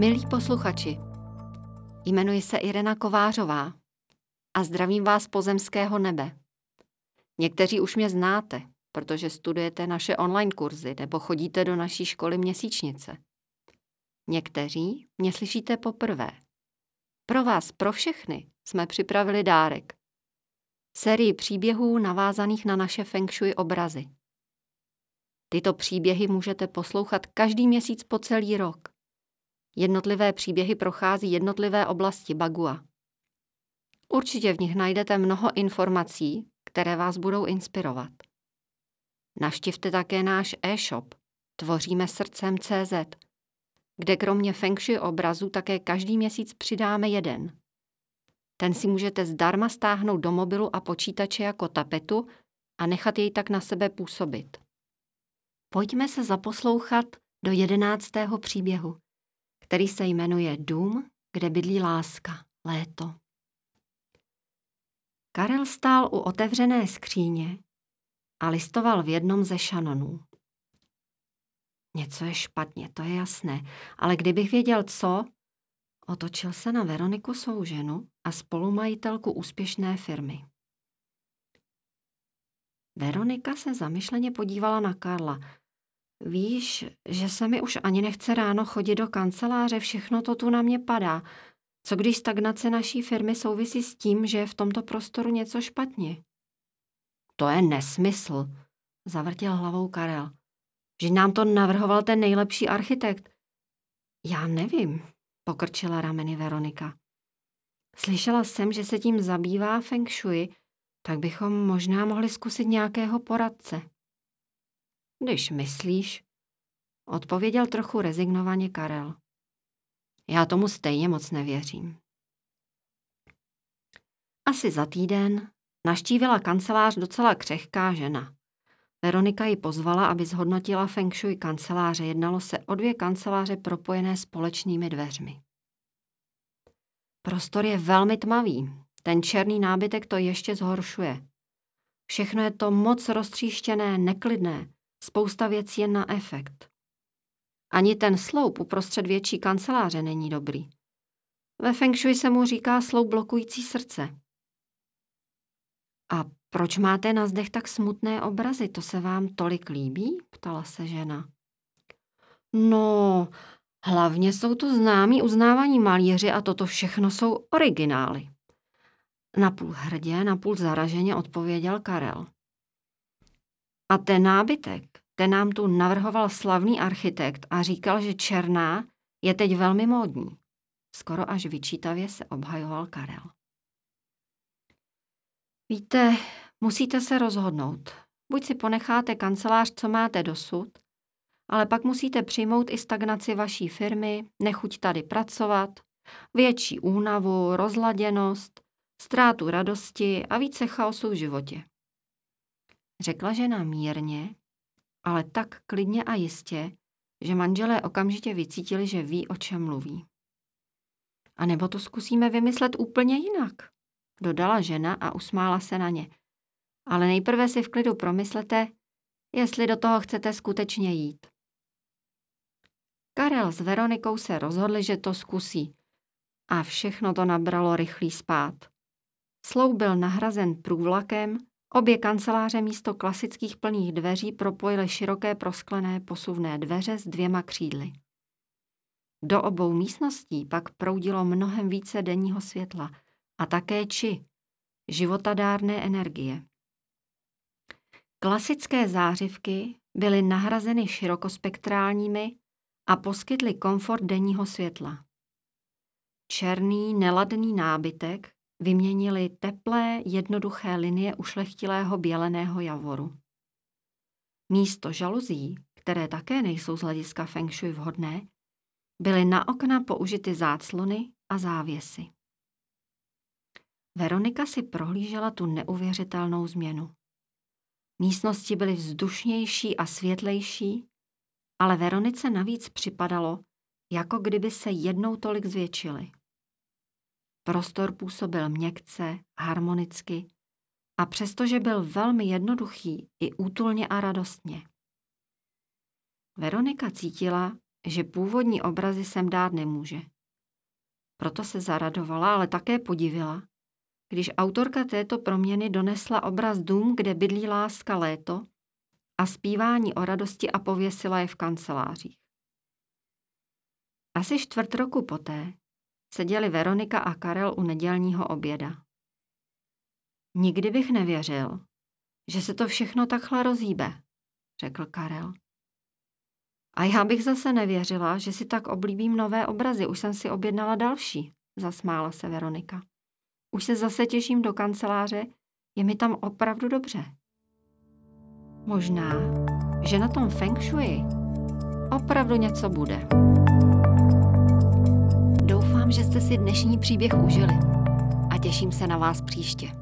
Milí posluchači, jmenuji se Irena Kovářová a zdravím vás pozemského nebe. Někteří už mě znáte, protože studujete naše online kurzy nebo chodíte do naší školy měsíčnice. Někteří mě slyšíte poprvé. Pro vás, pro všechny, jsme připravili dárek. Sérii příběhů navázaných na naše feng shui obrazy. Tyto příběhy můžete poslouchat každý měsíc po celý rok. Jednotlivé příběhy prochází jednotlivé oblasti Bagua. Určitě v nich najdete mnoho informací, které vás budou inspirovat. Navštivte také náš e-shop Tvoříme srdcem CZ, kde kromě feng shui obrazu také každý měsíc přidáme jeden. Ten si můžete zdarma stáhnout do mobilu a počítače jako tapetu a nechat jej tak na sebe působit. Pojďme se zaposlouchat do jedenáctého příběhu, který se jmenuje Dům, kde bydlí láska, léto. Karel stál u otevřené skříně a listoval v jednom ze šanonů. Něco je špatně, to je jasné, ale kdybych věděl co, otočil se na Veroniku svou ženu a spolumajitelku úspěšné firmy. Veronika se zamyšleně podívala na Karla. Víš, že se mi už ani nechce ráno chodit do kanceláře, všechno to tu na mě padá. Co když stagnace naší firmy souvisí s tím, že je v tomto prostoru něco špatně? To je nesmysl, zavrtěl hlavou Karel. Že nám to navrhoval ten nejlepší architekt. Já nevím, pokrčila rameny Veronika. Slyšela jsem, že se tím zabývá Feng Shui, tak bychom možná mohli zkusit nějakého poradce. Když myslíš, odpověděl trochu rezignovaně Karel. Já tomu stejně moc nevěřím. Asi za týden naštívila kancelář docela křehká žena. Veronika ji pozvala, aby zhodnotila feng shui kanceláře. Jednalo se o dvě kanceláře propojené společnými dveřmi. Prostor je velmi tmavý. Ten černý nábytek to ještě zhoršuje. Všechno je to moc roztříštěné, neklidné. Spousta věcí je na efekt. Ani ten sloup uprostřed větší kanceláře není dobrý. Ve Feng Shui se mu říká sloup blokující srdce. A proč máte na zdech tak smutné obrazy? To se vám tolik líbí? ptala se žena. No, hlavně jsou to známí uznávaní malíři a toto všechno jsou originály. Napůl hrdě, napůl zaraženě odpověděl Karel. A ten nábytek, ten nám tu navrhoval slavný architekt a říkal, že černá je teď velmi módní. Skoro až vyčítavě se obhajoval Karel. Víte, musíte se rozhodnout. Buď si ponecháte kancelář, co máte dosud, ale pak musíte přijmout i stagnaci vaší firmy, nechuť tady pracovat, větší únavu, rozladěnost, ztrátu radosti a více chaosu v životě. Řekla žena mírně, ale tak klidně a jistě, že manželé okamžitě vycítili, že ví, o čem mluví. A nebo to zkusíme vymyslet úplně jinak, dodala žena a usmála se na ně. Ale nejprve si v klidu promyslete, jestli do toho chcete skutečně jít. Karel s Veronikou se rozhodli, že to zkusí. A všechno to nabralo rychlý spát. Sloup byl nahrazen průvlakem Obě kanceláře místo klasických plných dveří propojily široké prosklené posuvné dveře s dvěma křídly. Do obou místností pak proudilo mnohem více denního světla a také či, životadárné energie. Klasické zářivky byly nahrazeny širokospektrálními a poskytly komfort denního světla. Černý, neladný nábytek vyměnili teplé, jednoduché linie ušlechtilého běleného javoru. Místo žaluzí, které také nejsou z hlediska feng shui vhodné, byly na okna použity záclony a závěsy. Veronika si prohlížela tu neuvěřitelnou změnu. Místnosti byly vzdušnější a světlejší, ale Veronice navíc připadalo, jako kdyby se jednou tolik zvětšily. Prostor působil měkce, harmonicky a přestože byl velmi jednoduchý i útulně a radostně. Veronika cítila, že původní obrazy sem dát nemůže. Proto se zaradovala, ale také podivila, když autorka této proměny donesla obraz dům, kde bydlí láska léto a zpívání o radosti a pověsila je v kancelářích. Asi čtvrt roku poté seděli Veronika a Karel u nedělního oběda. Nikdy bych nevěřil, že se to všechno takhle rozhýbe, řekl Karel. A já bych zase nevěřila, že si tak oblíbím nové obrazy. Už jsem si objednala další, zasmála se Veronika. Už se zase těším do kanceláře, je mi tam opravdu dobře. Možná, že na tom feng shui opravdu něco bude. Že jste si dnešní příběh užili a těším se na vás příště.